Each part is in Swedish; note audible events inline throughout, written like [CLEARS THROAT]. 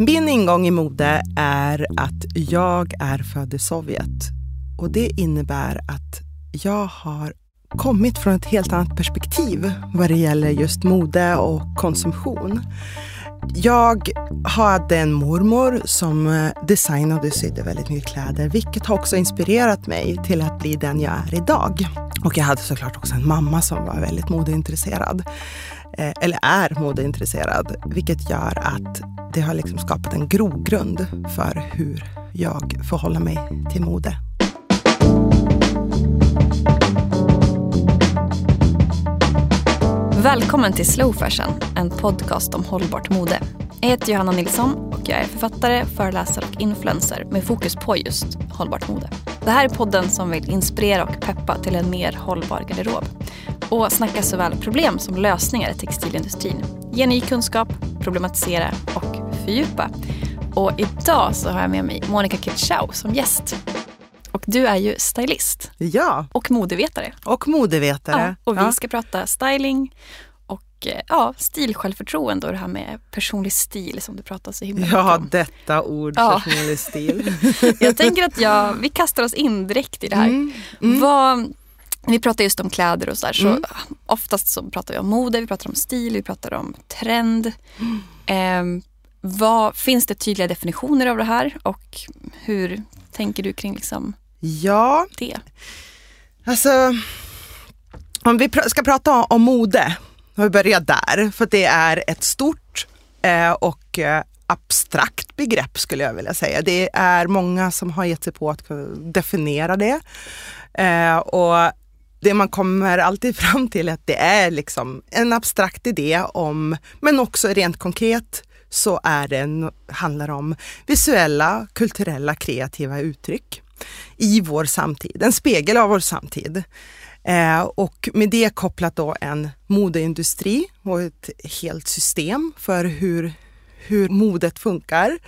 Min ingång i mode är att jag är född i Sovjet. Och det innebär att jag har kommit från ett helt annat perspektiv vad det gäller just mode och konsumtion. Jag hade en mormor som eh, designade och sydde väldigt mycket kläder, vilket har också inspirerat mig till att bli den jag är idag. Och jag hade såklart också en mamma som var väldigt modeintresserad. Eh, eller är modeintresserad, vilket gör att det har liksom skapat en grogrund för hur jag förhåller mig till mode. Välkommen till Slow Fashion, en podcast om hållbart mode. Jag heter Johanna Nilsson och jag är författare, föreläsare och influencer med fokus på just hållbart mode. Det här är podden som vill inspirera och peppa till en mer hållbar garderob och snacka såväl problem som lösningar i textilindustrin. Ge ny kunskap, problematisera och fördjupa. Och idag så har jag med mig Monica Kitschau som gäst. Och du är ju stylist. Ja. Och modevetare. Och modevetare. Ja, och vi ja. ska prata styling och eh, ja, stilsjälvförtroende och det här med personlig stil som du pratar så himla mycket om. Ja, detta ord, ja. personlig stil. [LAUGHS] jag tänker att jag, vi kastar oss in direkt i det här. Mm. Mm. Vad, vi pratar just om kläder och så där, så mm. oftast så pratar vi om mode, vi pratar om stil, vi pratar om trend. Mm. Eh, vad, finns det tydliga definitioner av det här och hur tänker du kring liksom ja. det? Alltså, om vi ska prata om mode, vi börjar där, för det är ett stort eh, och eh, abstrakt begrepp skulle jag vilja säga. Det är många som har gett sig på att definiera det. Eh, och det man kommer alltid [LAUGHS] fram till är att det är liksom en abstrakt idé om, men också rent konkret så är det handlar om visuella, kulturella, kreativa uttryck i vår samtid, en spegel av vår samtid. Eh, och med det kopplat då en modeindustri och ett helt system för hur hur modet funkar.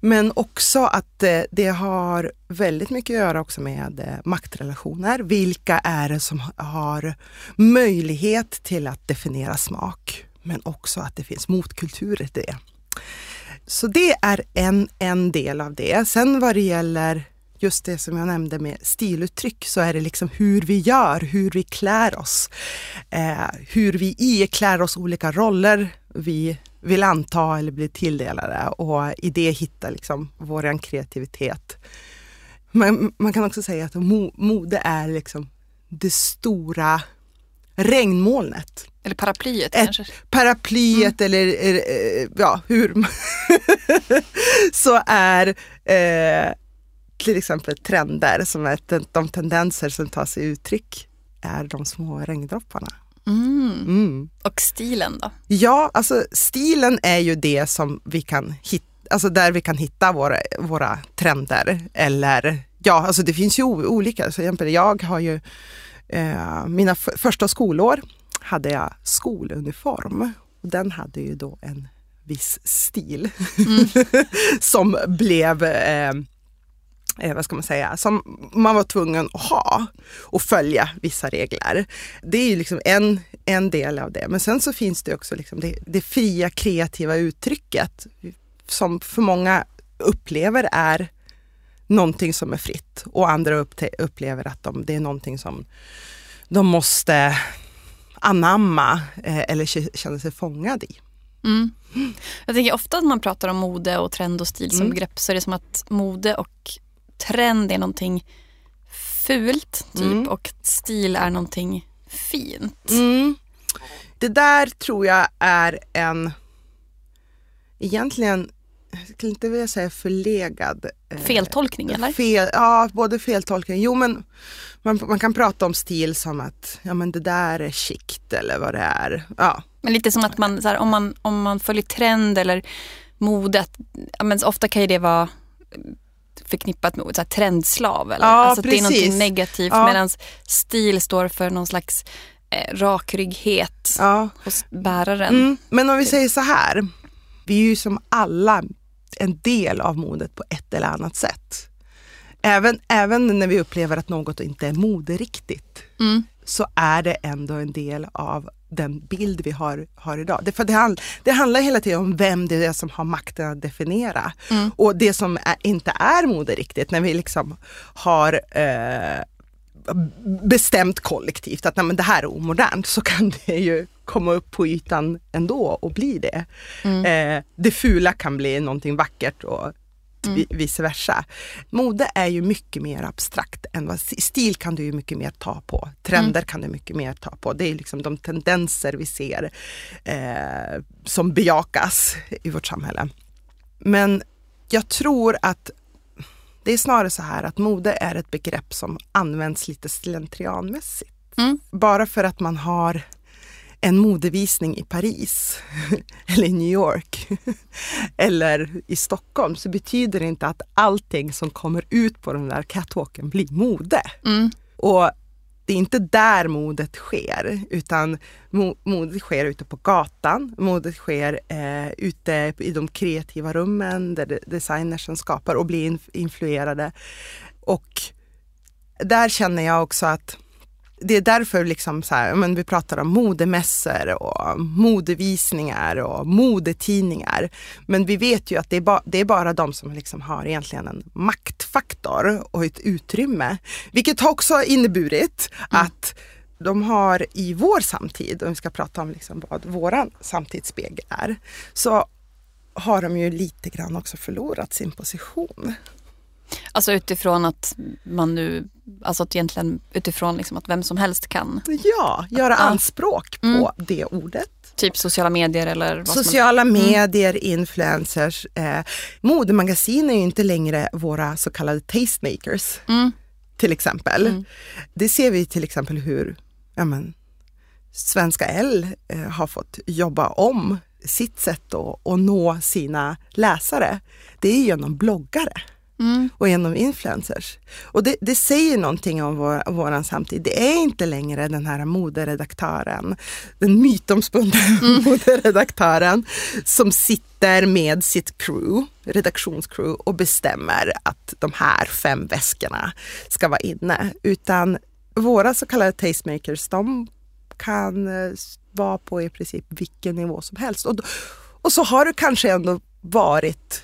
Men också att eh, det har väldigt mycket att göra också med eh, maktrelationer. Vilka är det som har möjlighet till att definiera smak? Men också att det finns motkulturer till det. Så det är en, en del av det. Sen vad det gäller just det som jag nämnde med stiluttryck så är det liksom hur vi gör, hur vi klär oss. Eh, hur vi iklär oss olika roller vi vill anta eller bli tilldelade och i det hitta liksom vår kreativitet. Men man kan också säga att mode är liksom det stora regnmolnet. Eller paraplyet Ett kanske? Paraplyet mm. eller ja, hur [LAUGHS] så är eh, till exempel trender som är de tendenser som tar sig uttryck är de små regndropparna. Mm. Mm. Och stilen då? Ja, alltså stilen är ju det som vi kan hitta, alltså där vi kan hitta våra, våra trender. Eller ja, alltså det finns ju olika. Så exempel, jag har ju eh, mina första skolår hade jag skoluniform. Och den hade ju då en viss stil mm. [LAUGHS] som blev eh, eh, vad ska man säga, som man var tvungen att ha och följa vissa regler. Det är ju liksom en, en del av det. Men sen så finns det också liksom det, det fria kreativa uttrycket som för många upplever är någonting som är fritt och andra upplever att de, det är någonting som de måste anamma eh, eller känna sig fångad i. Mm. Jag tänker ofta att man pratar om mode och trend och stil som mm. begrepp så är det som att mode och trend är någonting fult typ mm. och stil är någonting fint. Mm. Det där tror jag är en, egentligen, jag skulle inte vilja säga förlegad. Eh, Feltolkning eller? Fel, ja, både feltolkning. Jo men man, man, kan prata om stil som att ja, men det där är chict eller vad det är. Ja. Men lite som att man, här, om, man om man följer trend eller modet, ja, men ofta kan ju det vara förknippat med så här, trendslav. Eller? Ja, alltså precis. det är någonting negativt ja. medan stil står för någon slags eh, rakrygghet ja. hos bäraren. Mm. Men om vi säger så här, vi är ju som alla en del av modet på ett eller annat sätt. Även, även när vi upplever att något inte är moderiktigt mm. så är det ändå en del av den bild vi har, har idag. Det, för det, hand, det handlar hela tiden om vem det är som har makten att definiera. Mm. Och det som är, inte är mode riktigt, när vi liksom har eh, bestämt kollektivt att nej, men det här är omodernt så kan det ju komma upp på ytan ändå och bli det. Mm. Eh, det fula kan bli någonting vackert och Mm. vi- vice versa. Mode är ju mycket mer abstrakt än vad stil kan du ju mycket mer ta på. Trender Mm. kan du mycket mer ta på. Det är liksom de tendenser vi ser eh, som bejakas i vårt samhälle. Men jag tror att det är snarare så här att mode är ett begrepp som används lite slentrianmässigt. Mm. Bara för att man har en modevisning i Paris [LAUGHS] eller i New York [LAUGHS] eller i Stockholm så betyder det inte att allting som kommer ut på den där catwalken blir mode. Mm. Och det är inte där modet sker, utan mo- modet sker ute på gatan. Modet sker eh, ute i de kreativa rummen där de- designers skapar och blir inf- influerade. Och där känner jag också att det är därför liksom så här, men vi pratar om modemässor och modevisningar och modetidningar. Men vi vet ju att det är, ba, det är bara de som liksom har egentligen en maktfaktor och ett utrymme. Vilket har också inneburit att de har i vår samtid, om vi ska prata om liksom vad våran samtidsspegel är, så har de ju lite grann också förlorat sin position. Alltså utifrån att man nu, alltså att egentligen utifrån liksom att vem som helst kan, Ja, göra anspråk på Mm. det ordet. typ sociala medier eller vad som Sociala medier, influencers. Eh, modemagasin är ju inte längre våra så kallade tastemakers Mm. till exempel. Mm. Det ser vi till exempel hur ja, men, Svenska L eh, har fått jobba om sitt sätt att nå sina läsare. Det är genom bloggare Mm. och genom influencers. Och det, det säger någonting om vår, våran samtid. Det är inte längre den här moderedaktören, den mytomspunna [LAUGHS] moderedaktören som sitter med sitt crew, redaktionscrew och bestämmer att de här fem väskorna ska vara inne. Utan våra så kallade tastemakers, de kan eh, vara på i princip vilken nivå som helst. Och, och så har det kanske ändå varit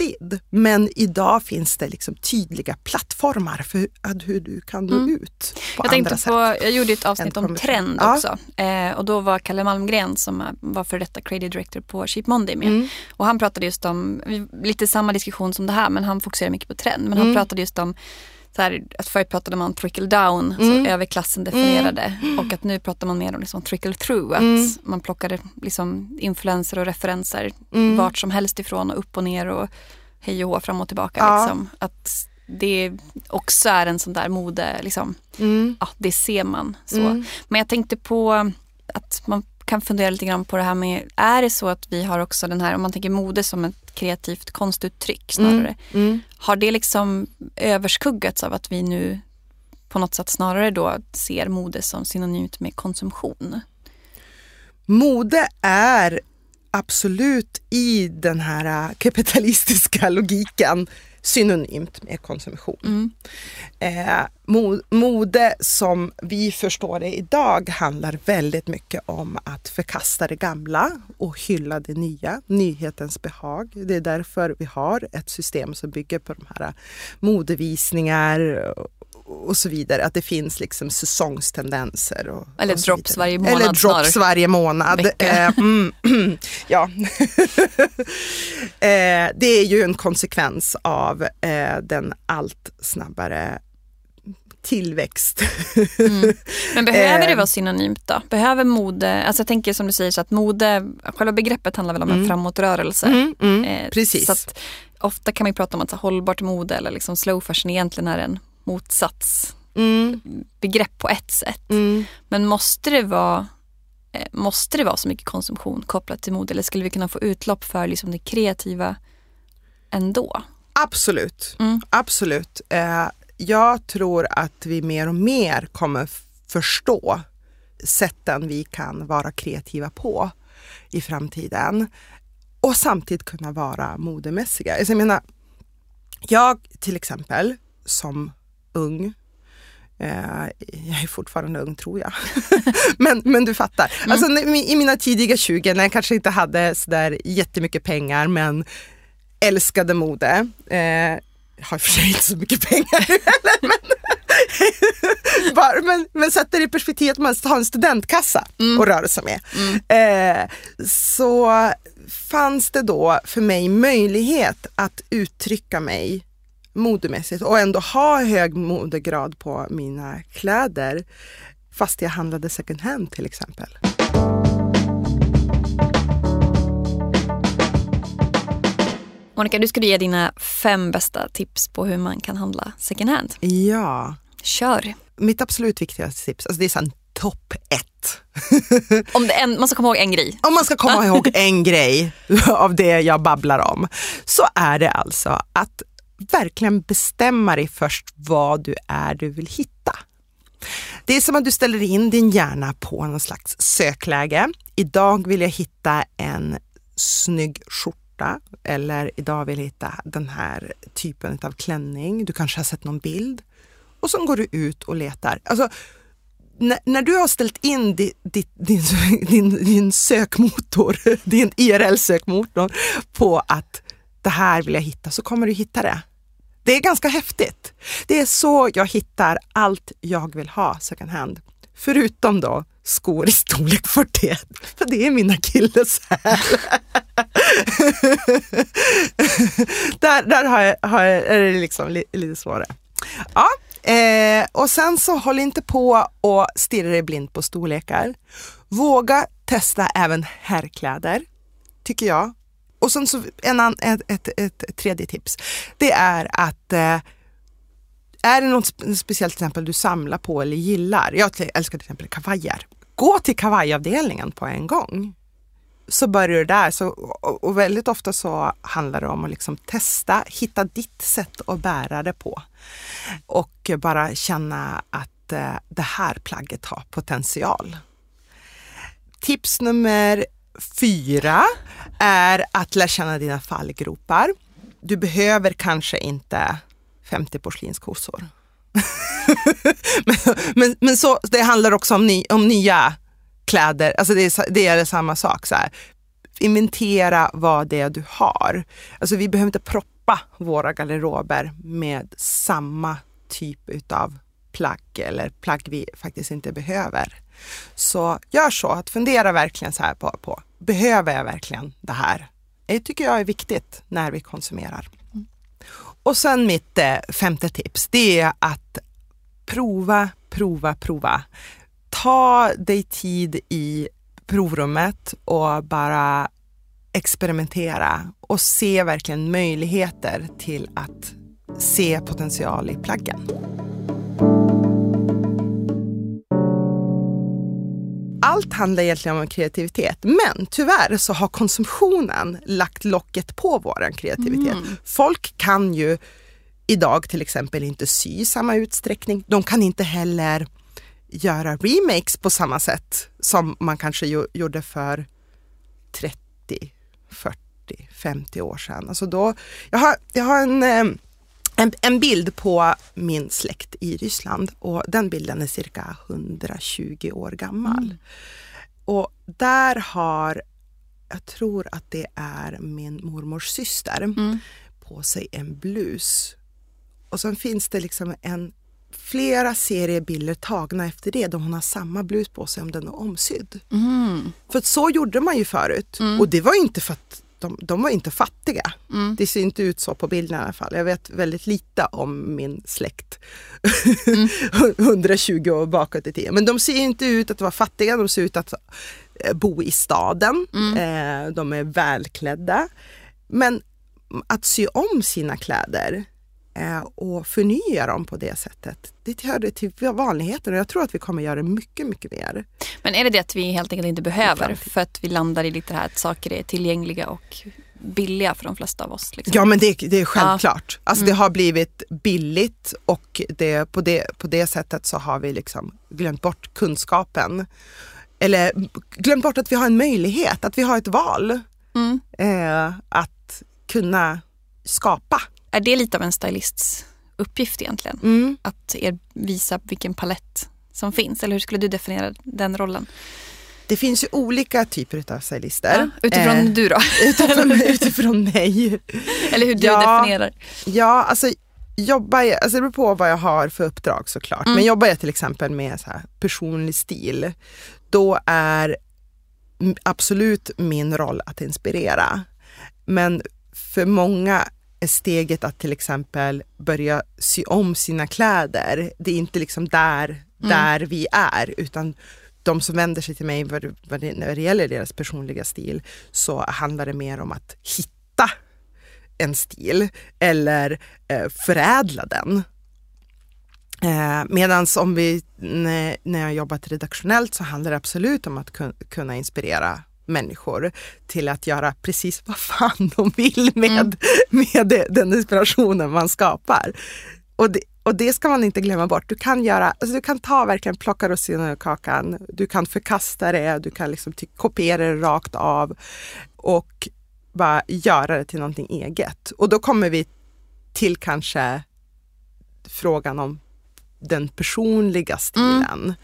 alltid. Men idag finns det liksom tydliga plattformar för hur du kan nå Mm. ut på Jag andra sätt. på, jag gjorde ett avsnitt om trend Ja. också. Eh, och då var Kalle Malmgren som var för detta creative director på Cheap Monday med. Mm. Och han pratade just om, lite samma diskussion som det här men han fokuserar mycket på trend. Men han Mm. pratade just om så här, att förut pratade man trickle down, Mm. så överklassen definierade. Och att nu pratar man mer om liksom trickle through. Att Mm. man plockade liksom influenser och referenser Mm. vart som helst ifrån och upp och ner och hej och hå, fram och tillbaka. Ja. Liksom. Att det också är en sån där mode, liksom, Mm. ja, det ser man. så. Mm. Men jag tänkte på att man kan fundera lite grann på det här med, är det så att vi har också den här, om man tänker mode som ett kreativt konstuttryck snarare, Mm. har det liksom överskuggats av att vi nu på något sätt snarare då ser mode som synonymt med konsumtion? Mode är absolut i den här äh, kapitalistiska logiken synonymt med konsumtion. Mm. Eh, mo- mode som vi förstår det idag handlar väldigt mycket om att förkasta det gamla och hylla det nya, nyhetens behag. Det är därför vi har ett system som bygger på de här modevisningar och- så vidare. Att det finns liksom säsongstendenser. Och, Eller och drops vidare. varje månad Eller drops varje månad. Eh, mm, [CLEARS THROAT] ja. [LAUGHS] eh, det är ju en konsekvens av eh, den allt snabbare tillväxt. [LAUGHS] Men behöver det vara synonymt då? Behöver mode, alltså jag tänker som du säger så att mode, själva begreppet handlar väl om en Mm. framåtrörelse. Mm, mm, precis. Så att, ofta kan man prata om att så, hållbart mode eller liksom slow fashion egentligen är en motsatsbegrepp Mm, på ett sätt. mm. Men måste det vara eh, Måste det vara så mycket konsumtion kopplat till mode eller skulle vi kunna få utlopp för liksom det kreativa ändå? Absolut, Mm. absolut. Eh, jag tror att vi mer och mer kommer förstå sätten vi kan vara kreativa på i framtiden och samtidigt kunna vara modemässiga. Alltså jag menar, jag till exempel som ung Eh, jag är fortfarande ung tror jag. [LAUGHS] men, men du fattar. Mm. Alltså, I mina tidiga 20 när jag kanske inte hade sådär jättemycket pengar men älskade mode. Eh, har för sig inte så mycket pengar [LAUGHS] heller. Men, [LAUGHS] Bara, men, men sätter det i perspektiv att man har en studentkassa mm. att röra sig med. Mm. Eh, så fanns det då för mig möjlighet att uttrycka mig modemässigt och ändå ha hög modegrad på mina kläder fast jag handlade second hand till exempel. Monica, du skulle ge dina fem bästa tips på hur man kan handla second hand. Ja. Kör. Mitt absolut viktigaste tips, alltså det är sen topp ett. [LAUGHS] Om en, man ska komma ihåg en grej. Om man ska komma ihåg [LAUGHS] en grej av det jag babblar om så är det alltså att verkligen bestämma dig först vad du är du vill hitta. Det är som att du ställer in din hjärna på någon slags sökläge. Idag vill jag hitta en snygg skjorta eller idag vill jag hitta den här typen av klänning. Du kanske har sett någon bild och så går du ut och letar. Alltså, när, när, du har ställt in di, di, din, [LAUGHS] din, din sökmotor, [LAUGHS] din IRL-sökmotor på att det här vill jag hitta så kommer du hitta det. Det är ganska häftigt. Det är så jag hittar allt jag vill ha second hand. Förutom då skor i storlek 41, för det är mina killeshäl. [LAUGHS] där där har jag, har jag, är det liksom li, lite svårare. Ja, eh, och sen så håll inte på och stirra dig blind på storlekar. Våga testa även herrkläder, tycker jag. Och sen så en, ett, ett, ett tredje tips, det är att eh, är det något speciellt till exempel du samlar på eller gillar, jag älskar till exempel kavajer, gå till kavajavdelningen på en gång. Så börjar du där. Så, och väldigt ofta så handlar det om att liksom testa, hitta ditt sätt att bära det på. Och bara känna att eh, det här plagget har potential. Tips nummer fyra är att lära känna dina fallgropar. Du behöver kanske inte 50 porslinskossor. [LAUGHS] men, men, men, så, det handlar också om, ny, om nya kläder, alltså det är, det är samma sak. Så här. Inventera vad det är du har. Alltså vi behöver inte proppa våra garderober med samma typ utav plagg eller plagg vi faktiskt inte behöver. Så gör så, att fundera verkligen så här på, på behöver jag verkligen det här? Det tycker jag är viktigt när vi konsumerar. Mm. Och sen mitt eh, femte tips, det är att prova, prova, prova. Ta dig tid i provrummet och bara experimentera och se verkligen möjligheter till att se potential i plaggen. Allt handlar egentligen om kreativitet, men tyvärr så har konsumtionen lagt locket på vår kreativitet. Mm. Folk kan ju idag till exempel inte sy i samma utsträckning. De kan inte heller göra remakes på samma sätt som man kanske gjorde för 30, 40, 50 år sedan. Alltså då, jag, har, jag har en eh, en, en, bild på min släkt i Ryssland och den bilden är cirka 120 år gammal. Mm. Och där har, jag tror att det är min mormors syster, mm. på sig en blus. Och sen finns det liksom en flera serier bilder tagna efter det där hon har samma blus på sig om den är omsydd. Mm. För så gjorde man ju förut mm. och det var inte för att de, de var inte fattiga. Mm. Det ser inte ut så på bilden i alla fall. Jag vet väldigt lite om min släkt. Mm. [LAUGHS] 120 år bakåt i tiden. Men de ser inte ut att vara fattiga, de ser ut att eh, bo i staden. Mm. Eh, de är välklädda. Men att sy om sina kläder och förnya dem på det sättet. Det hör till vanligheten och jag tror att vi kommer göra mycket, mycket mer. Men är det det att vi helt enkelt inte behöver för att vi landar i lite det här att saker är tillgängliga och billiga för de flesta av oss? Liksom? Ja men det, det är självklart. Ja. Alltså mm. det har blivit billigt och det, på, det, på det sättet så har vi liksom glömt bort kunskapen. Eller glömt bort att vi har en möjlighet, att vi har ett val. Mm. Eh, att kunna skapa är det lite av en stylists uppgift egentligen. Mm. Att er visa vilken palett som finns. Eller hur skulle du definiera den rollen? Det finns ju olika typer av stylister. Ja, utifrån Eh, du då? [LAUGHS] utifrån, utifrån mig. Eller hur du Ja. definierar? Ja, alltså jobbar jag, alltså det beror på vad jag har för uppdrag såklart. Mm. Men jobbar jag till exempel med så här personlig stil, då är absolut min roll att inspirera. Men för många steget att till exempel börja sy om sina kläder, det är inte liksom där, där vi är, utan de som vänder sig till mig vad, vad det, när det gäller deras personliga stil så handlar det mer om att hitta en stil eller eh, förädla den. Eh, Medan om vi, när, när jag jobbat redaktionellt så handlar det absolut om att kun, kunna inspirera människor till att göra precis vad fan de vill med, med det, den inspirationen man skapar. Och det, och det ska man inte glömma bort. Du kan, göra, alltså du kan ta verkligen plocka russinen ur kakan, du kan förkasta det, du kan liksom kopiera det rakt av och bara göra det till någonting eget. Och då kommer vi till kanske frågan om den personliga stilen.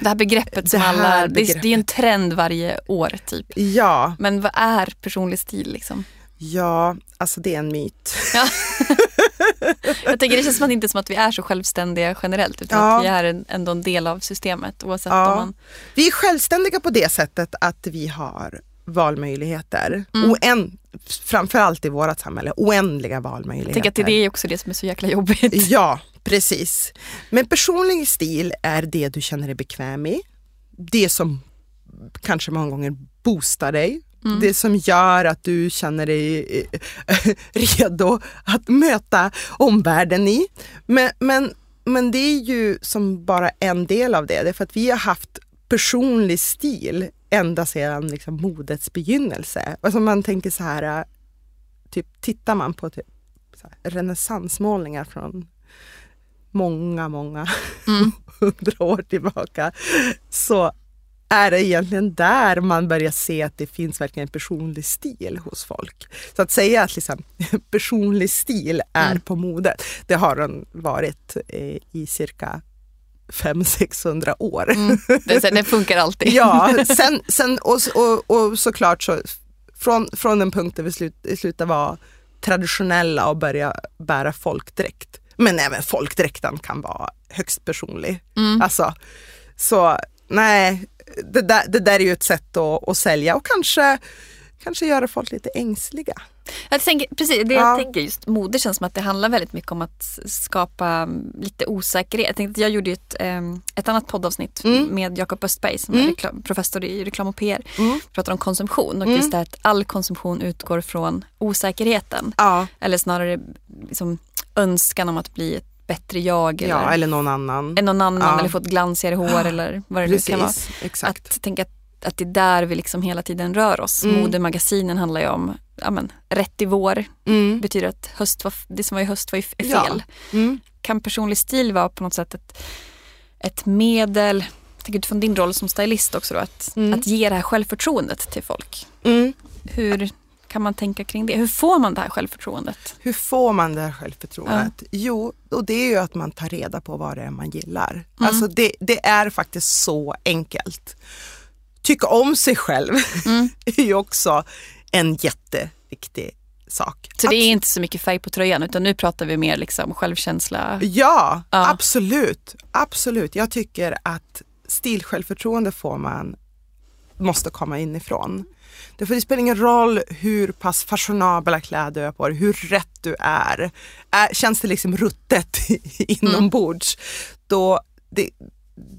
Det här begreppet som Det alla, begreppet. det är ju en trend varje år typ. Ja, Men vad är personlig stil liksom? ja, alltså det är en myt. Ja. [LAUGHS] Jag tänker det känns som att inte som att vi är så självständiga generellt utan Ja. att vi är en, ändå en del av systemet oavsett Ja. om man... Vi är självständiga på det sättet att vi har valmöjligheter. Mm. Oänd, framförallt i vårt samhälle, oändliga Jag valmöjligheter. tänker att det är också det som är så jäkla jobbigt. Ja, precis. Men personlig stil är det du känner dig bekväm i. Det som kanske många gånger boostar dig. Mm. Det som gör att du känner dig eh, [LAUGHS] redo att möta omvärlden i. Men, men, men det är ju som bara en del av det. Det är för att vi har haft personlig stil ända sedan liksom modets begynnelse. Alltså man tänker så här, eh, typ tittar man på typ renässansmålningar från många, många Mm. [LAUGHS] hundra år tillbaka så är det egentligen där man börjar se att det finns verkligen en personlig stil hos folk. Så att säga att liksom, [LAUGHS] personlig stil är Mm. på modet, det har den varit eh, i cirka 500-600 år. Mm. Det, det funkar alltid. Ja, [LAUGHS] sen, sen och, och, och såklart så från, från den punkten vi slut, slutar vara traditionella och börja bära folkdräkt. Men även folkdräkten kan vara högst personlig. Mm. Alltså, så nej, det där, det där är ju ett sätt att, att sälja och kanske, kanske göra folk lite ängsliga. Jag tänker, precis, det Ja. jag tänker just mode känns som att det handlar väldigt mycket om att skapa mm, lite osäkerhet. Jag, tänkte, jag gjorde ju ett, ehm, ett annat poddavsnitt Mm. med Jakob Östberg som Mm. är reklam, professor i reklam och PR. Mm. Pratar om konsumtion och Mm. just det att all konsumtion utgår från osäkerheten. Ja, Eller snarare liksom, önskan om att bli ett bättre jag eller, ja, eller någon annan. än någon annan Ja. eller få ett glansigare hår eller vad det nu kan vara. Exakt. Att tänka att, att det är där vi liksom hela tiden rör oss. Mm. Modemagasinen handlar ju om ja, men, rätt i vår Mm. betyder att höst var, det som var i höst var ju f- är Ja. fel. Mm. Kan personlig stil vara på något sätt ett, ett medel, tänker utifrån din roll som stylist också då, att, Mm. att ge det här självförtroendet till folk. Mm. Hur kan man tänka kring det? Hur får man det här självförtroendet? Hur får man det här självförtroendet? Jo, och det är ju att man tar reda på vad det är man gillar. Alltså det, det är faktiskt så enkelt. Tycka om sig själv Mm. [LAUGHS] är ju också en jätteviktig sak. Så det är inte så mycket färg på tröjan utan nu pratar vi mer liksom självkänsla. Ja, Ja. absolut. Absolut. Jag tycker att stilsjälvförtroende får man, måste komma inifrån. Därför det spelar ingen roll hur pass fashionabla kläder du har på dig, hur rätt du är. är känns det liksom ruttet [LAUGHS] inombords, då det,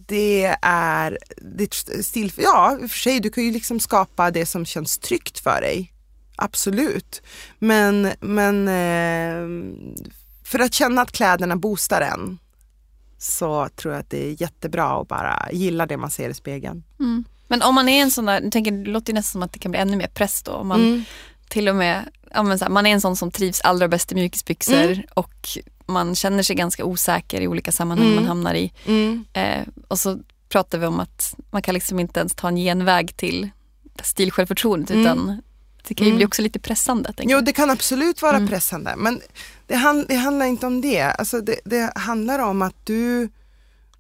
det är ditt stil, ja i och för sig du kan ju liksom skapa det som känns tryggt för dig. Absolut. Men, men eh, för att känna att kläderna boostar en så tror jag att det är jättebra att bara gilla det man ser i spegeln. Mm. Men om man är en sån där, jag tänker, det låter nästan som att det kan bli ännu mer press då. Om man Mm. till och med, ja, här, man är en sån som trivs allra bäst i mjukisbyxor Mm. och man känner sig ganska osäker i olika sammanhang Mm. man hamnar i. Mm. Eh, och så pratar vi om att man kan liksom inte ens ta en genväg till stilsjälvförtroendet Mm. utan Det kan ju Mm. bli också lite pressande. Jo, det kan absolut vara Mm. pressande, men det, han, det handlar inte om det. Alltså det. Det handlar om att du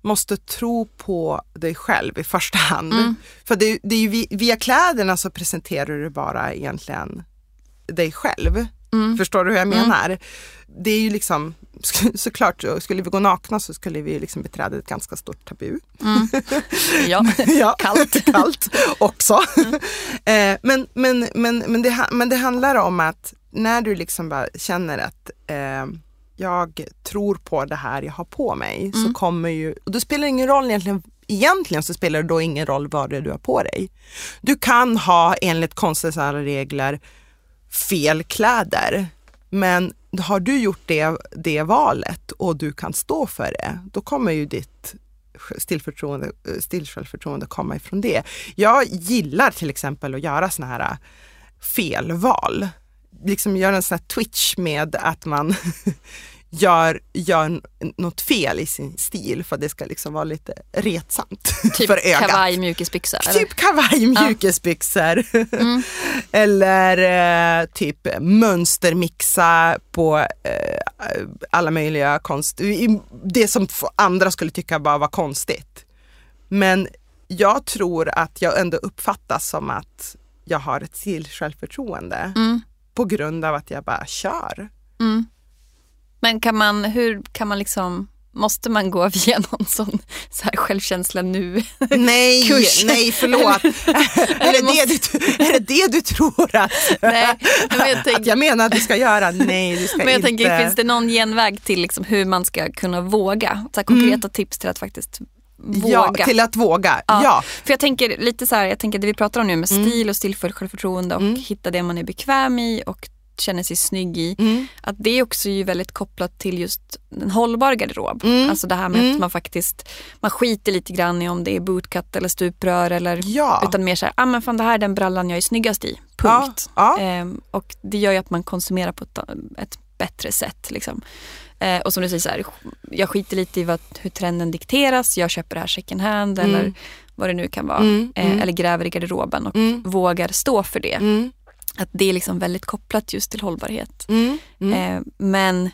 måste tro på dig själv i första hand. Mm. För det, det är ju vi- via kläderna så presenterar du bara egentligen dig själv. Mm. Förstår du hur jag Mm. menar? Det är ju liksom, såklart, skulle vi gå nakna så skulle vi liksom beträda ett ganska stort tabu. Mm. [LAUGHS] Ja, Ja, kallt. [LAUGHS] kallt också. eh, men, men, men, men, det, men det handlar om att när du liksom bara känner att eh, jag tror på det här jag har på mig så Mm. kommer ju, och då spelar det ingen roll egentligen Egentligen så spelar det då ingen roll vad det är du har på dig. Du kan ha enligt konstens alla regler fel kläder men har du gjort det, det valet och du kan stå för det, då kommer ju ditt stillförtroende, stillsjälvförtroende komma ifrån det. Jag gillar till exempel att göra såna här äh, felval. Liksom göra en sån här twitch med att man [LAUGHS] gör, gör något fel i sin stil för att det ska liksom vara lite retsamt [LAUGHS] typ för ögat. kavaj, mjukisbyxa. eller? Typ kavaj, mjukisbyxor. Mm. [LAUGHS] Eller eh, typ mönstermixa på eh, alla möjliga konst... Det som andra skulle tycka bara var konstigt. Men jag tror att jag ändå uppfattas som att jag har ett till självförtroende Mm. på grund av att jag bara kör. Mm. Men kan man, hur kan man liksom, måste man gå [LAUGHS] via någon sån så här självkänsla nu? Nej, [LAUGHS] Kurs. nej förlåt. [LAUGHS] är, det det du, är det det du tror att, Nej, men jag att tänker, jag menar att du ska göra? Nej, du ska men jag inte. tänker finns det någon genväg till liksom hur man ska kunna våga? Så här konkreta tips till att faktiskt våga. Ja, till att våga. Ja. Ja. För jag tänker lite så här, jag tänker det vi pratar om nu med Mm. stil och stilfullt självförtroende och Mm. hitta det man är bekväm i och känner sig snygg i. Mm. Att det är också ju väldigt kopplat till just en hållbar garderob. Mm. Alltså det här med Mm. att man faktiskt, man skiter lite grann i om det är bootcut eller stuprör eller Ja. utan mer såhär, ah, men fan det här är den brallan jag är snyggast i. Punkt. Ja, ja. Ehm, och det gör ju att man konsumerar på ett, ett bättre sätt. Liksom. Eh, och som du säger, så här, jag skiter lite i vad, hur trenden dikteras. Jag köper det här second hand Mm. eller vad det nu kan vara. Mm, Eh, mm. Eller gräver i garderoben och Mm. vågar stå för det. Att det är liksom väldigt kopplat just till hållbarhet. Mm. Mm. Eh, men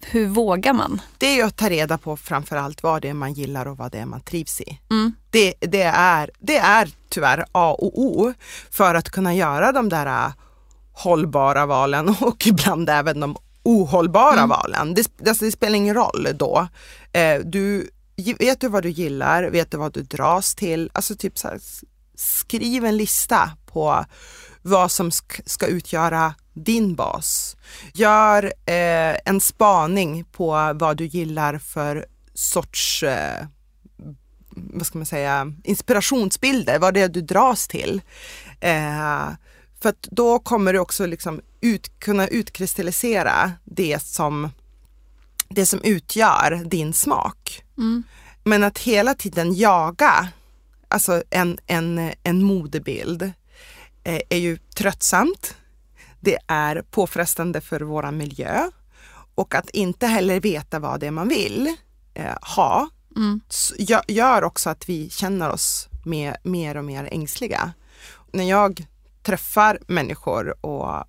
hur vågar man? Det är ju att ta reda på framförallt vad det är man gillar och vad det är man trivs i. Mm. Det, det, är, det är tyvärr A och O för att kunna göra de där äh, hållbara valen [LAUGHS] och ibland även de ohållbara Mm. valen. Det, alltså det spelar ingen roll då. Eh, du, vet du vad du gillar? Vet du vad du dras till? Alltså typ så här, skriv en lista på vad som sk- ska utgöra din bas. Gör eh, en spaning på vad du gillar för sorts eh, vad ska man säga, inspirationsbilder, vad det är du dras till. Eh, för att då kommer du också liksom ut, kunna utkristallisera det som, det som utgör din smak. Mm. Men att hela tiden jaga alltså en, en, en modebild är ju tröttsamt. Det är påfrestande för vår miljö och att inte heller veta vad det är man vill eh, ha Mm. gör också att vi känner oss mer, mer och mer ängsliga. När jag träffar människor och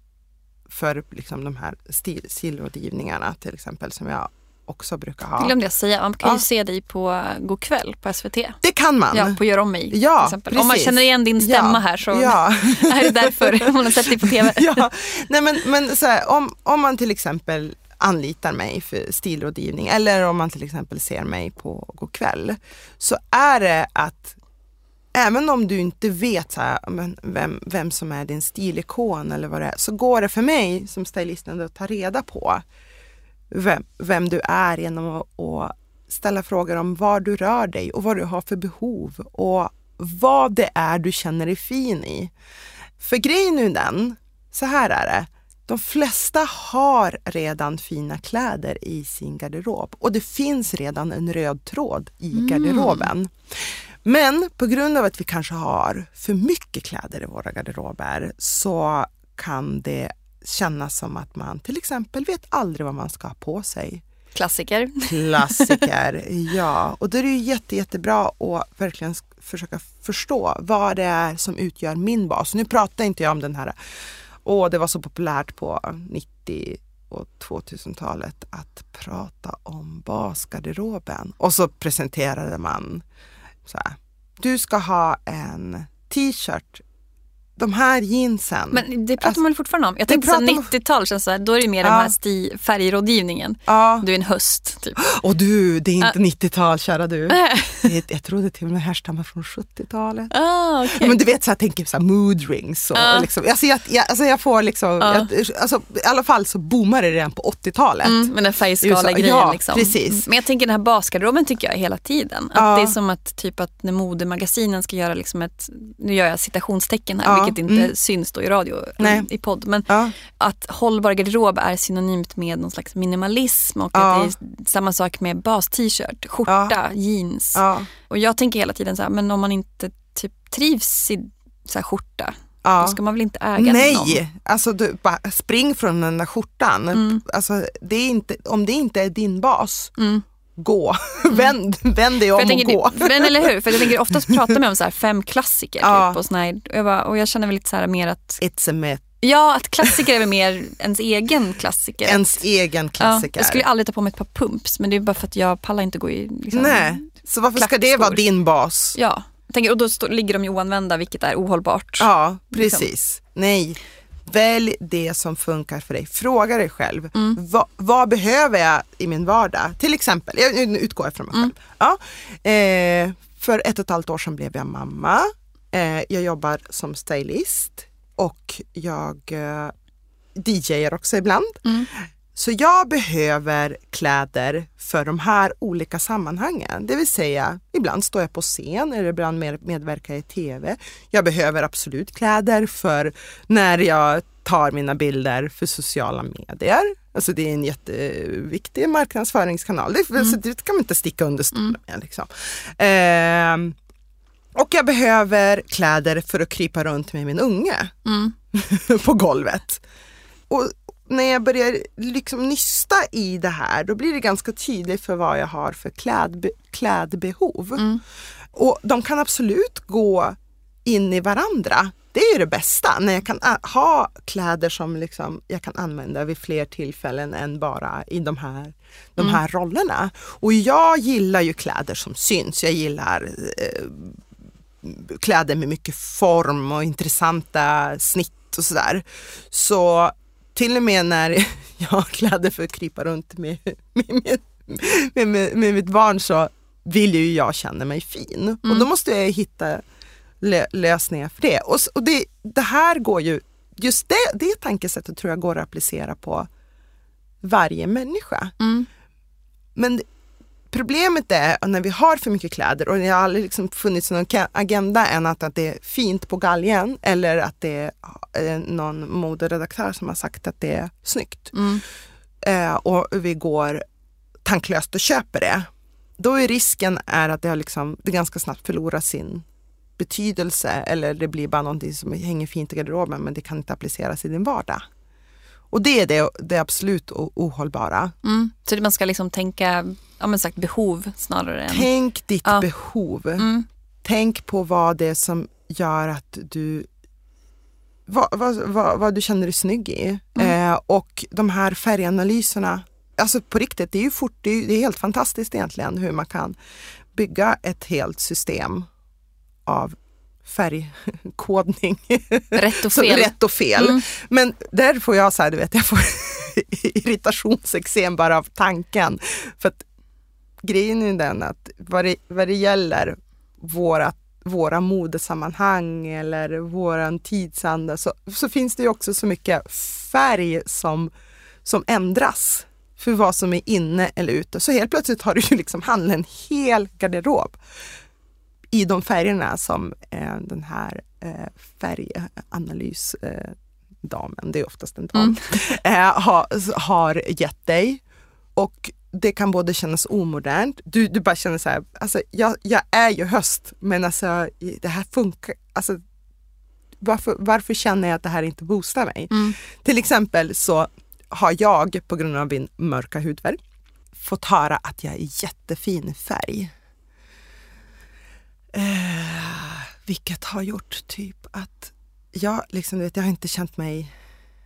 för liksom de här stil, stilrådgivningarna till exempel som jag också brukar Det ha. glömde jag säga, man kan ju Ja. se dig på God kväll på SVT. Det kan man. Ja, på Gör om mig Ja. Om man känner igen din stämma Ja, här så Ja. [LAUGHS] är det därför man har sett dig på TV. [LAUGHS] ja. Nej, men, men så här, om, om man till exempel anlitar mig för stilrådgivning eller om man till exempel ser mig på God kväll så är det att även om du inte vet så här, men vem, vem som är din stilikon eller vad det är så går det för mig som stylist att ta reda på vem, vem du är genom att, att ställa frågor om var du rör dig och vad du har för behov och vad det är du känner dig fin i. För grejen är den, så här är det. De flesta har redan fina kläder i sin garderob och det finns redan en röd tråd i garderoben. Men på grund av att vi kanske har för mycket kläder i våra garderober så kan det kännas som att man till exempel vet aldrig vad man ska ha på sig. Klassiker. Klassiker, [LAUGHS] ja. Och då är det ju jätte, jättebra att verkligen försöka förstå vad det är som utgör min bas. Nu pratar inte jag om den här, åh det var så populärt på 90 och 2000-talet att prata om basgarderoben. Och så presenterade man så här, du ska ha en t-shirt, de här jeansen. Men det pratar Alltså, man väl fortfarande om? Jag tänkte så här, pratar man- 90-tal känns så här, då är det mer den Ja. här sti- färgrådgivningen. ja. Du är en höst typ. [GASPS] Och du, det är inte 90-tal kära du. [LAUGHS] Det- Jag trodde till och med härstammar från 70-talet. Ah, Ja, okej. Men du vet, så jag tänker så här mood rings. Och, Ja. och liksom, alltså, jag, jag, alltså jag får liksom, Ja. jag, alltså, i alla fall så boomade det redan på 80-talet. Mm, med den färgskala grejen. Ja, liksom. precis. Men jag tänker den här basgarderoben tycker jag hela tiden. Att Ja. Det är som att, typ att när modemagasinen ska göra liksom ett, nu gör jag citationstecken här Ja, vilket inte mm. syns då i radio Nej. i podd. Men Ja. att hållbar garderob är synonymt med någon slags minimalism och Ja. att det är samma sak med bas-t-shirt, skjorta, jeans. Och jag tänker hela tiden så här, men om man inte typ trivs i så här skjorta, då Ja. ska man väl inte äga någon? Nej, alltså du, spring från den där skjortan. Mm. Alltså, det är inte, om det inte är din bas, Mm. Gå. vänd, vänd dig om och tänker, gå. den, eller hur? För jag tänker oftast pratar man om så här fem klassiker Ja. typ, och, såna här, och, jag bara, och jag känner väl lite så här mer att It's a myth. Ja, att klassiker är väl mer ens egen klassiker. Ens egen klassiker. Ja, jag skulle aldrig ta på mig ett par pumps men det är bara för att jag pallar inte gå i liksom, Nej, så varför ska det vara klackskor. din bas? Ja, tänker, och då ligger de ju oanvända vilket är ohållbart. Ja, Liksom. precis. Nej, välj det som funkar för dig. Fråga dig själv, Mm. vad, vad behöver jag i min vardag? Till exempel, jag nu utgår jag från mig Mm. själv. Ja, eh, för ett och ett halvt år sedan blev jag mamma. Eh, jag jobbar som stylist och jag eh, DJar också ibland. Mm. Så jag behöver kläder för de här olika sammanhangen. Det vill säga, ibland står jag på scen eller ibland med- medverkar jag i TV. Jag behöver absolut kläder för när jag tar mina bilder för sociala medier. Alltså det är en jätteviktig marknadsföringskanal. Det, så det kan man inte sticka under stolen med. Liksom. Ehm, och jag behöver kläder för att krypa runt med min unge Mm. [LAUGHS] på golvet. Och när jag börjar liksom nysta i det här då blir det ganska tydligt för vad jag har för klädbe klädbehov. Mm. Och de kan absolut gå in i varandra. Det är ju det bästa, när jag kan ä- ha kläder som liksom jag kan använda vid fler tillfällen än bara i de här, de här rollerna. Och jag gillar ju kläder som syns. Jag gillar eh, kläder med mycket form och intressanta snitt och sådär. Så till och med när [LAUGHS] jag har kläder för att krypa runt med, med, med, med, med, mitt barn så vill ju jag känna mig fin. Och då måste jag hitta lö, lösningar för det. Och, och det, det här går ju, just det, det tankesättet tror jag går att applicera på varje människa. Mm. Men problemet är när vi har för mycket kläder och det har aldrig liksom funnits någon agenda än att, att det är fint på galgen eller att det är någon moderedaktör som har sagt att det är snyggt. Mm. Eh, och vi går tanklöst och köper det. Då är risken är att det, har liksom, det ganska snabbt förlorar sin betydelse eller det blir bara någonting som hänger fint i garderoben men det kan inte appliceras i din vardag. Och det är det, det absolut ohållbara. Mm. Så man ska liksom tänka ja, men sagt, behov snarare än... Tänk ditt Ja. behov. Mm. Tänk på vad det är som gör att du vad, vad, vad, vad du känner dig snygg i. Mm. Eh, och de här färganalyserna, alltså på riktigt, det är ju fort, det är, det är helt fantastiskt egentligen hur man kan bygga ett helt system av färgkodning. Rätt och [LAUGHS] fel. rätt och fel. Mm. Men där får jag så här, du vet, jag får [LAUGHS] irritationsexem bara av tanken. För att grejen är den att vad det, vad det gäller våra, våra modesammanhang eller våran tidsanda så, så finns det ju också så mycket färg som, som ändras för vad som är inne eller ute. Så helt plötsligt har du ju liksom handlat en hel garderob i de färgerna som eh, den här eh, färganalysdamen, eh, det är oftast en dam, eh, ha, har gett dig. Och det kan både kännas omodernt, du, du bara känner så här, alltså jag, jag är ju höst men alltså det här funkar, alltså varför, varför känner jag att det här inte boostar mig? Mm. Till exempel så har jag på grund av min mörka hudfärg fått höra att jag är jättefin i färg. Eh, vilket har gjort typ att jag, liksom, vet, jag har inte känt mig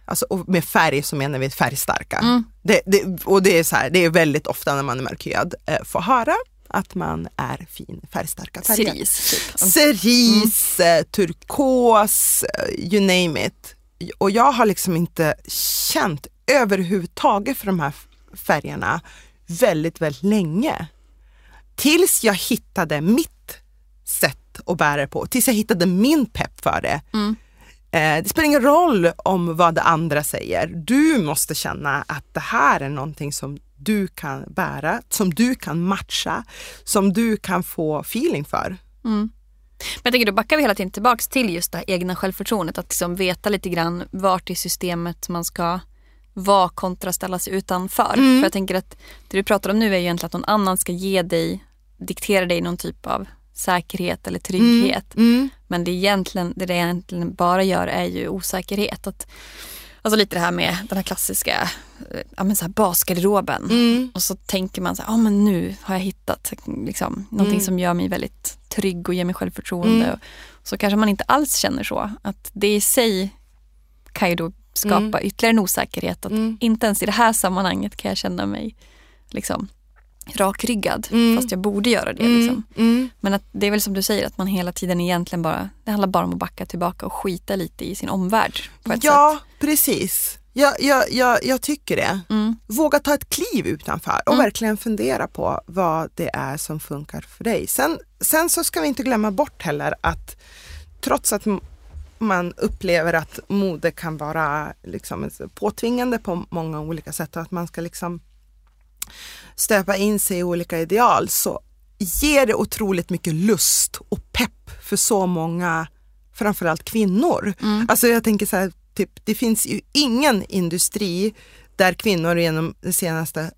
Alltså, med färg så menar vi färgstarka. Mm. Det, det, och det är, så här, det är väldigt ofta när man är mörkhyad eh, får höra att man är fin färgstarka färger. Cerise, typ. Cerise, mm. turkos, eh, you name it. Och jag har liksom inte känt överhuvudtaget för de här färgerna väldigt, väldigt länge. Tills jag hittade mitt sätt att bära det på, tills jag hittade min pepp för det. Mm. Eh, det spelar ingen roll om vad det andra säger. Du måste känna att det här är någonting som du kan bära, som du kan matcha, som du kan få feeling för. Mm. Men jag tänker då backar vi hela tiden tillbaks till just det här egna självförtroendet. Att liksom veta lite grann vart i systemet man ska vara kontra ställa sig utanför. Mm. För jag tänker att det du pratar om nu är ju egentligen att någon annan ska ge dig, diktera dig någon typ av säkerhet eller trygghet. Mm. Mm. Men det, egentligen, det det egentligen bara gör är ju osäkerhet. Att, alltså lite det här med den här klassiska ja, men så här basgarderoben. Mm. Och så tänker man så här, ah, men nu har jag hittat liksom, någonting Mm. som gör mig väldigt trygg och ger mig självförtroende. Mm. Så kanske man inte alls känner så. Att det i sig kan ju då skapa Mm. ytterligare en osäkerhet. Att Mm. inte ens i det här sammanhanget kan jag känna mig liksom, rakryggad. Mm. Fast jag borde göra det. Mm. Liksom. Mm. Men att det är väl som du säger att man hela tiden egentligen bara, det handlar bara om att backa tillbaka och skita lite i sin omvärld. Ja, sätt. precis. Jag, jag, jag, jag tycker det. Mm. Våga ta ett kliv utanför och Mm. verkligen fundera på vad det är som funkar för dig. Sen, sen så ska vi inte glömma bort heller att trots att man upplever att mode kan vara liksom påtvingande på många olika sätt och att man ska liksom stöpa in sig i olika ideal så ger det otroligt mycket lust och pepp för så många, framförallt kvinnor. Mm. Alltså jag tänker så här, typ, det finns ju ingen industri där kvinnor genom de senaste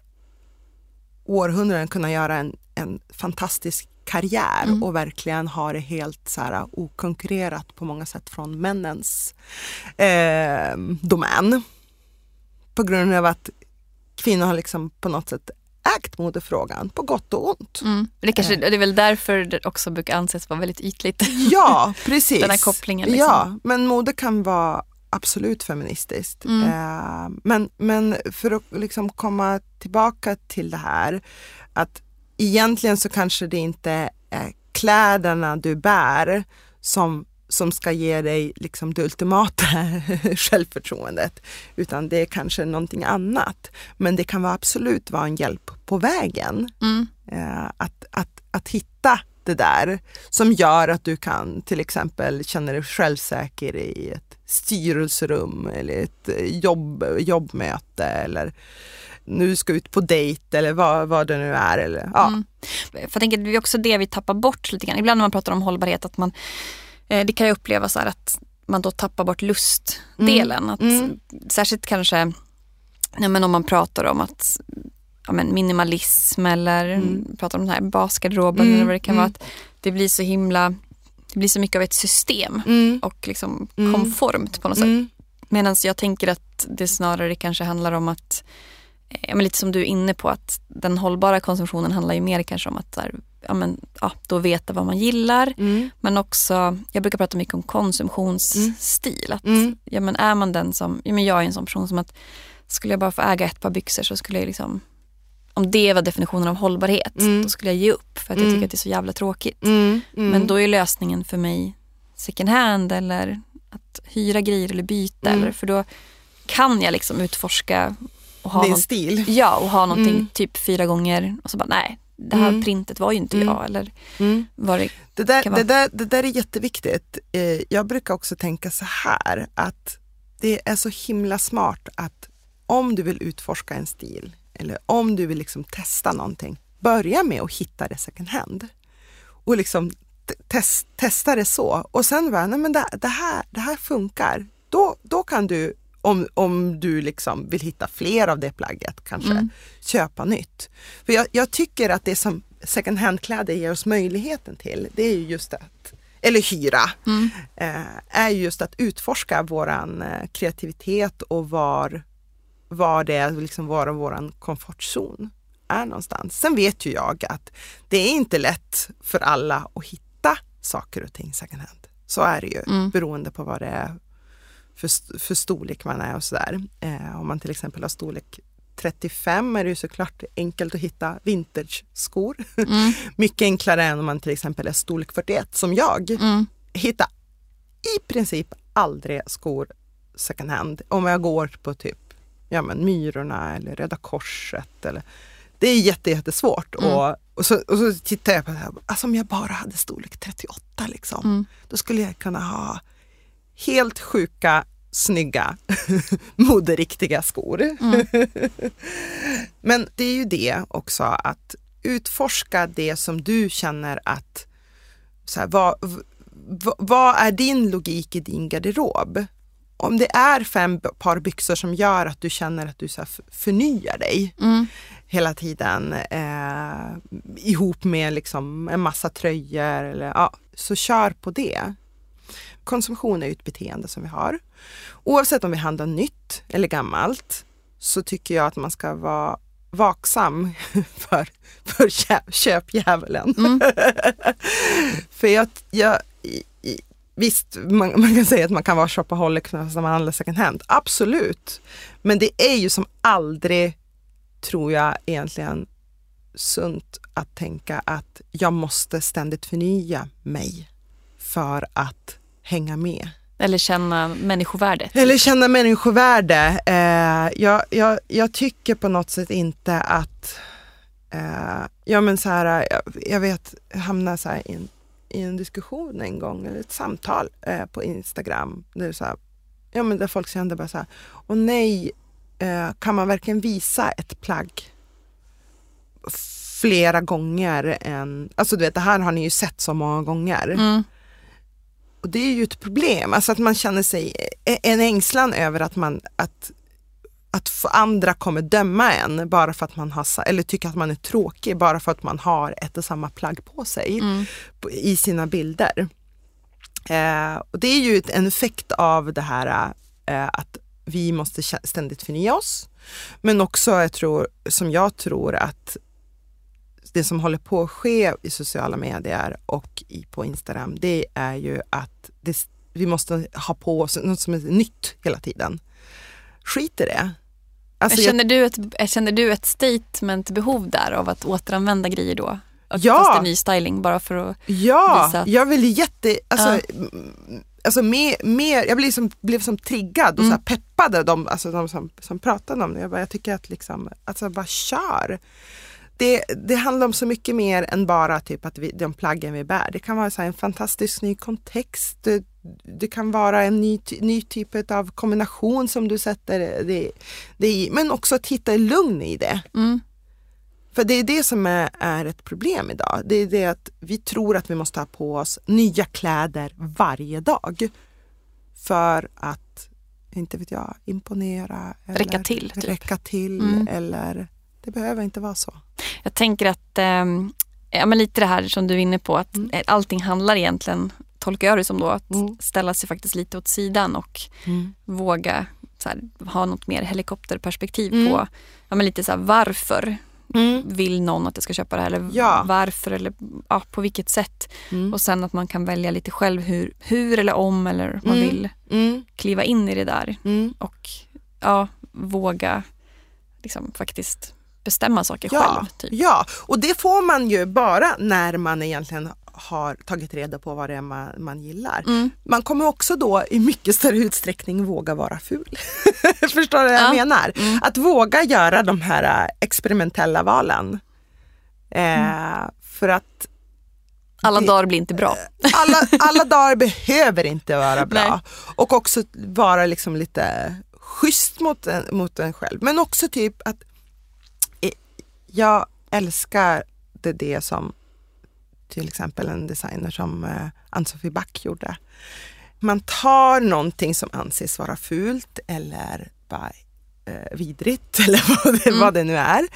århundraden kunnat göra en, en fantastisk karriär Mm. och verkligen ha det helt så här okonkurrerat på många sätt från männens eh, domän. På grund av att kvinnor har liksom på något sätt ägt modefrågan på gott och ont. Mm. Det, kanske, det är väl därför det också brukar anses vara väldigt ytligt. [LAUGHS] Ja, precis. [LAUGHS] Den här kopplingen, liksom. Ja, men mode kan vara absolut feministiskt. Mm. Eh, men, men för att liksom komma tillbaka till det här att egentligen så kanske det inte är kläderna du bär som, som ska ge dig liksom det ultimata [LAUGHS] självförtroendet utan det är kanske någonting annat. Men det kan vara absolut vara en hjälp på vägen Mm. eh, att, att, att hitta det där som gör att du kan till exempel känna dig självsäker i ett styrelserum eller ett eh, jobb, jobbmöte eller nu ska ut på dejt eller vad, vad det nu är. Eller, ja. Mm. För jag tänker det är också det vi tappar bort lite grann. Ibland när man pratar om hållbarhet att man, det kan jag uppleva så här att man då tappar bort lustdelen. Att, Mm. Särskilt kanske ja, men om man pratar om att ja, men minimalism eller Mm. pratar om den här basgarderoben Mm, eller vad det kan mm. vara. Att det blir så himla, det blir så mycket av ett system Mm. och liksom Mm. konformt på något sätt. Mm. Medan jag tänker att det snarare kanske handlar om att, eh, men lite som du är inne på, att den hållbara konsumtionen handlar ju mer kanske om att här, ja, men, ja, då veta vad man gillar. Mm. Men också, jag brukar prata mycket om konsumtionsstil. Att, Mm. ja, men är man den som, ja, men jag är en sån person som att skulle jag bara få äga ett par byxor så skulle jag liksom, om det var definitionen av hållbarhet, Mm. då skulle jag ge upp för att jag Mm. tycker att det är så jävla tråkigt. Mm. Men då är lösningen för mig second hand eller att hyra grejer eller byta. Eller, för då kan jag liksom utforska och ha, Din någon, stil. ja, och ha någonting typ fyra gånger och så bara nej, det här Mm. printet var ju inte Mm. jag. Eller Mm. var det, Det där, det, där, det där är jätteviktigt. Eh, Jag brukar också tänka så här att det är så himla smart att om du vill utforska en stil eller om du vill liksom testa någonting, börja med att hitta det second hand. Och liksom test, testa det så och sen bara, nej men det, det, här, det här funkar. Då, då kan du, om, om du liksom vill hitta fler av det plagget, kanske Mm. köpa nytt. För jag, jag tycker att det som second hand-kläder ger oss möjligheten till, det är ju just att, eller hyra, mm, eh, är ju just att utforska våran eh, kreativitet och var, var det är liksom vara våran komfortzon. är någonstans. Sen vet ju jag att det är inte lätt för alla att hitta saker och ting second hand. Så är det ju Mm. beroende på vad det är för, för storlek man är och sådär. Eh, om man till exempel har storlek 35 är det ju såklart enkelt att hitta vintage-skor. Mm. [LAUGHS] Mycket enklare än om man till exempel är storlek 41 som jag. Mm. Hitta i princip aldrig skor second hand om jag går på typ ja, men Myrorna eller Röda Korset. Eller, det är jätte, jättesvårt. Mm. Och, och, så, och så tittar jag på det här, alltså om jag bara hade storlek 38 liksom, Mm. då skulle jag kunna ha helt sjuka, snygga, [LAUGHS] moderiktiga skor. Mm. [LAUGHS] Men det är ju det också att utforska det som du känner att, så här, vad, vad är din logik i din garderob? Om det är fem par byxor som gör att du känner att du så här, förnyar dig Mm. hela tiden eh, ihop med liksom en massa tröjor, eller, ja, så kör på det. Konsumtion är ju ett beteende som vi har. Oavsett om vi handlar nytt eller gammalt så tycker jag att man ska vara vaksam [LAUGHS] för, för köp, köpdjävulen. Mm. [LAUGHS] för jag, jag, visst, man, man kan säga att man kan vara shopaholic när man handlar second hand. Absolut. Men det är ju som aldrig, tror jag egentligen, sunt att tänka att jag måste ständigt förnya mig för att hänga med. Eller känna människovärdet. Eller känna människovärde. Eh, jag, jag, jag tycker på något sätt inte att... Eh, ja men så här, jag, jag vet, jag hamnade så här i, en, i en diskussion en gång, eller ett samtal eh, på Instagram. Där, så här, ja, men där folk kände bara så här, och nej, eh, kan man verkligen visa ett plagg flera gånger än... Alltså du vet, det här har ni ju sett så många gånger. Mm. Och det är ju ett problem, alltså att man känner sig en ängslan över att man att, att andra kommer döma en bara för att man har, eller tycker att man är tråkig bara för att man har ett och samma plagg på sig Mm. i sina bilder. Eh, och det är ju en effekt av det här eh, att vi måste ständigt förnya oss. Men också jag tror, som jag tror att det som håller på att ske i sociala medier och i, på Instagram, det är ju att det, vi måste ha på oss något som är nytt hela tiden. Skit i det. Alltså, jag- känner, du ett, känner du ett statement-behov där av att återanvända grejer då? Ja. Fast det är ny styling bara för att... Ja, visa att- jag vill jätte, alltså, Ja. alltså mer, mer, jag blev som, blev som triggad och Mm. så peppad av de, alltså de som, som pratade om det. Jag, bara, jag tycker att liksom, alltså bara kör. Det, det handlar om så mycket mer än bara typ att vi, de plaggen vi bär. Det kan vara så en fantastisk ny kontext. Det, det kan vara en ny, ny typ av kombination som du sätter det, det i. Men också att hitta lugn i det. Mm. För det är det som är, är ett problem idag. Det är det att vi tror att vi måste ha på oss nya kläder varje dag. För att, inte vet jag, imponera. Räcka till, typ. Räcka till Mm. eller det behöver inte vara så. Jag tänker att, ehm, ja, men lite det här som du är inne på, att Mm. eh, allting handlar egentligen, tolkar jag det som då, att Mm. ställa sig faktiskt lite åt sidan och våga så här, ha något mer helikopterperspektiv Mm. på ja, men lite så här, varför Mm. vill någon att jag ska köpa det här eller Ja. varför eller ja, på vilket sätt. Mm. Och sen att man kan välja lite själv hur, hur eller om eller man Mm. vill Mm. kliva in i det där Mm. och ja, våga liksom faktiskt bestämma saker Ja, själv. Typ. ja, och det får man ju bara när man egentligen har tagit reda på vad det är man, man gillar. Mm. Man kommer också då i mycket större utsträckning våga vara ful. [LAUGHS] Förstår du vad jag Ja. menar? Mm. Att våga göra de här äh, experimentella valen. Eh, För att Alla Det- dagar blir inte bra. alla, alla dagar behöver inte vara bra. Nej. Och också vara liksom lite schysst mot en, mot en själv. Men också typ att eh, jag älskar det, det som till exempel en designer som eh, Ann-Sofie Back gjorde. Man tar någonting som anses vara fult eller bara eh, vidrigt [LAUGHS] eller vad det, Mm. vad det nu är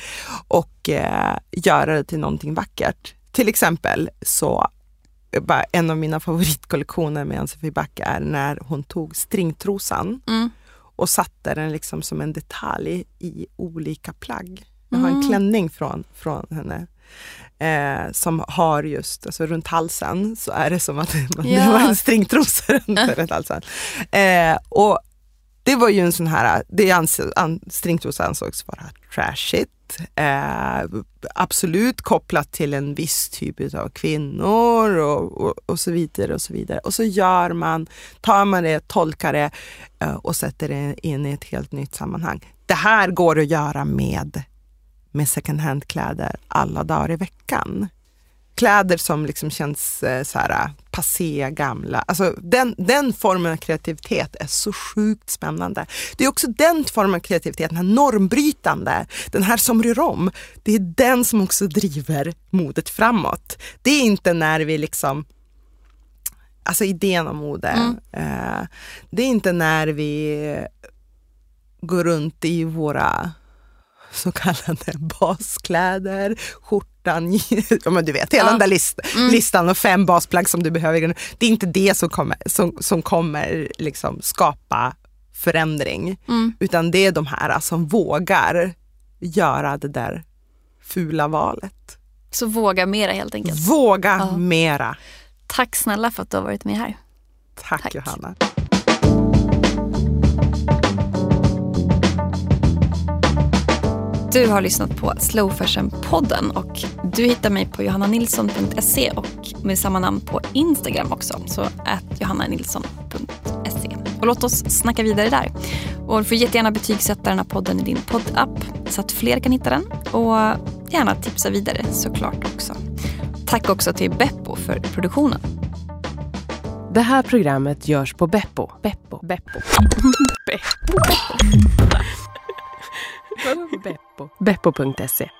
och eh, göra det till någonting vackert. Till exempel så eh, bara en av mina favoritkollektioner med Ann-Sofie Back är när hon tog stringtrosan Mm. och satte den liksom som en detalj i olika plagg. Jag har en Mm. klänning från, från henne. Eh, som har just, alltså runt halsen så är det som att man, Ja. var en stringtrosa [LAUGHS] runt, halsen. Eh, och det var ju en sån här, det ansåg, an, stringtrosa ansågs vara trashigt. Eh, absolut kopplat till en viss typ av kvinnor och, och, och så vidare och så vidare. Och så gör man, tar man det, tolkar det eh, och sätter det in i ett helt nytt sammanhang. Det här går att göra med, med second hand-kläder alla dagar i veckan. Kläder som liksom känns eh, så här passé gamla. Alltså den, den formen av kreativitet är så sjukt spännande. Det är också den formen av kreativitet, den här normbrytande, den här som rör om. Det är den som också driver modet framåt. Det är inte när vi liksom Alltså idén om mode. Mm. Eh, det är inte när vi går runt i våra så kallade baskläder, skjortan, [LAUGHS] ja, men du vet hela Ja. den där list, Mm. listan och fem basplagg som du behöver. Det är inte det som kommer, som, som kommer liksom skapa förändring, Mm. utan det är de här som vågar göra det där fula valet. Så våga mera helt enkelt. Våga Ja. mera. Tack snälla för att du har varit med här. Tack, Tack. Johanna. Du har lyssnat på Slow Fashion-podden och du hittar mig på johannanilsson.se och med samma namn på Instagram också. Så att johannanilsson.se. Och låt oss snacka vidare där. Och du får jättegärna betygsätta den här podden i din poddapp så att fler kan hitta den. Och gärna tipsa vidare såklart också. Tack också till Beppo för produktionen. Det här programmet görs på Beppo. Beppo. Beppo. Beppo. [LAUGHS] Beppo. Beppo.se